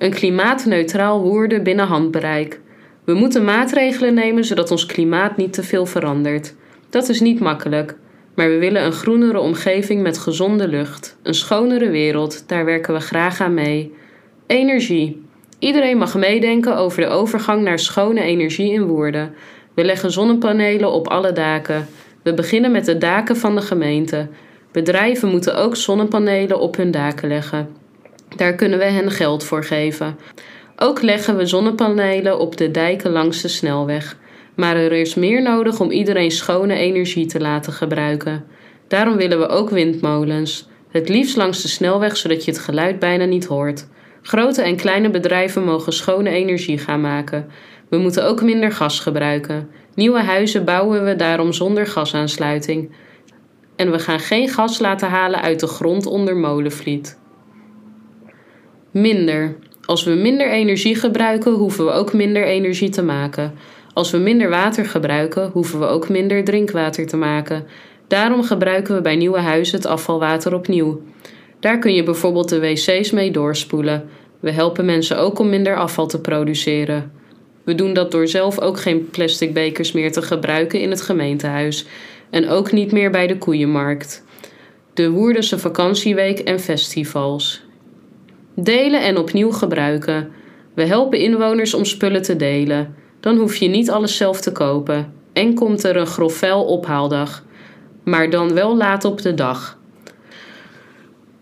Een klimaatneutraal Woerden binnen handbereik. We moeten maatregelen nemen zodat ons klimaat niet te veel verandert. Dat is niet makkelijk, maar we willen een groenere omgeving met gezonde lucht, een schonere wereld, daar werken we graag aan mee. Energie. Iedereen mag meedenken over de overgang naar schone energie in Woerden. We leggen zonnepanelen op alle daken. We beginnen met de daken van de gemeente. Bedrijven moeten ook zonnepanelen op hun daken leggen. Daar kunnen we hen geld voor geven. Ook leggen we zonnepanelen op de dijken langs de snelweg. Maar er is meer nodig om iedereen schone energie te laten gebruiken. Daarom willen we ook windmolens. Het liefst langs de snelweg zodat je het geluid bijna niet hoort. Grote en kleine bedrijven mogen schone energie gaan maken. We moeten ook minder gas gebruiken. Nieuwe huizen bouwen we daarom zonder gasaansluiting. En we gaan geen gas laten halen uit de grond onder Molenvliet. Minder. Als we minder energie gebruiken, hoeven we ook minder energie te maken. Als we minder water gebruiken, hoeven we ook minder drinkwater te maken. Daarom gebruiken we bij nieuwe huizen het afvalwater opnieuw. Daar kun je bijvoorbeeld de wc's mee doorspoelen. We helpen mensen ook om minder afval te produceren. We doen dat door zelf ook geen plastic bekers meer te gebruiken in het gemeentehuis en ook niet meer bij de koeienmarkt. De Woerdense vakantieweek en festivals. Delen en opnieuw gebruiken. We helpen inwoners om spullen te delen. Dan hoef je niet alles zelf te kopen. En komt er een grofvel ophaaldag. Maar dan wel laat op de dag.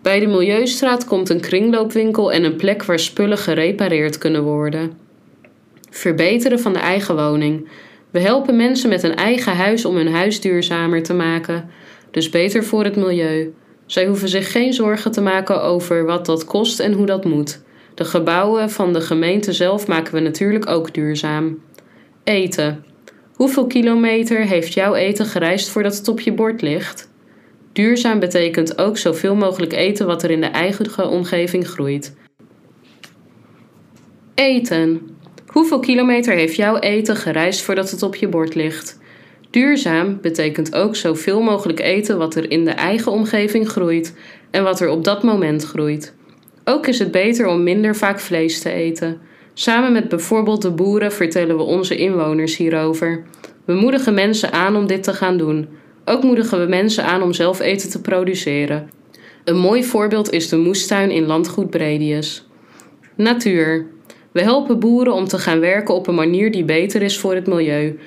Bij de Milieustraat komt een kringloopwinkel en een plek waar spullen gerepareerd kunnen worden. Verbeteren van de eigen woning. We helpen mensen met een eigen huis om hun huis duurzamer te maken, dus beter voor het milieu. Zij hoeven zich geen zorgen te maken over wat dat kost en hoe dat moet. De gebouwen van de gemeente zelf maken we natuurlijk ook duurzaam. Eten. Hoeveel kilometer heeft jouw eten gereisd voordat het op je bord ligt? Duurzaam betekent ook zoveel mogelijk eten wat er in de eigen omgeving groeit. Eten. Hoeveel kilometer heeft jouw eten gereisd voordat het op je bord ligt? Duurzaam betekent ook zoveel mogelijk eten wat er in de eigen omgeving groeit en wat er op dat moment groeit. Ook is het beter om minder vaak vlees te eten. Samen met bijvoorbeeld de boeren vertellen we onze inwoners hierover. We moedigen mensen aan om dit te gaan doen. Ook moedigen we mensen aan om zelf eten te produceren. Een mooi voorbeeld is de moestuin in landgoed Bredius. Natuur. We helpen boeren om te gaan werken op een manier die beter is voor het milieu.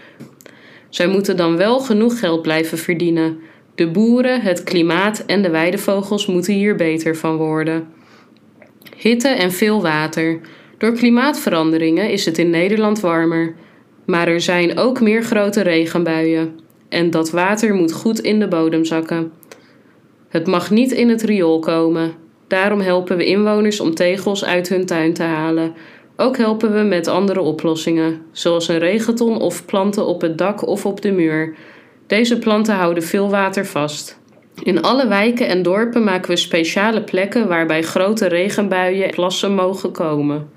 Zij moeten dan wel genoeg geld blijven verdienen. De boeren, het klimaat en de weidevogels moeten hier beter van worden. Hitte en veel water. Door klimaatveranderingen is het in Nederland warmer. Maar er zijn ook meer grote regenbuien. En dat water moet goed in de bodem zakken. Het mag niet in het riool komen. Daarom helpen we inwoners om tegels uit hun tuin te halen. Ook helpen we met andere oplossingen, zoals een regenton of planten op het dak of op de muur. Deze planten houden veel water vast. In alle wijken en dorpen maken we speciale plekken waarbij grote regenbuien plassen mogen komen.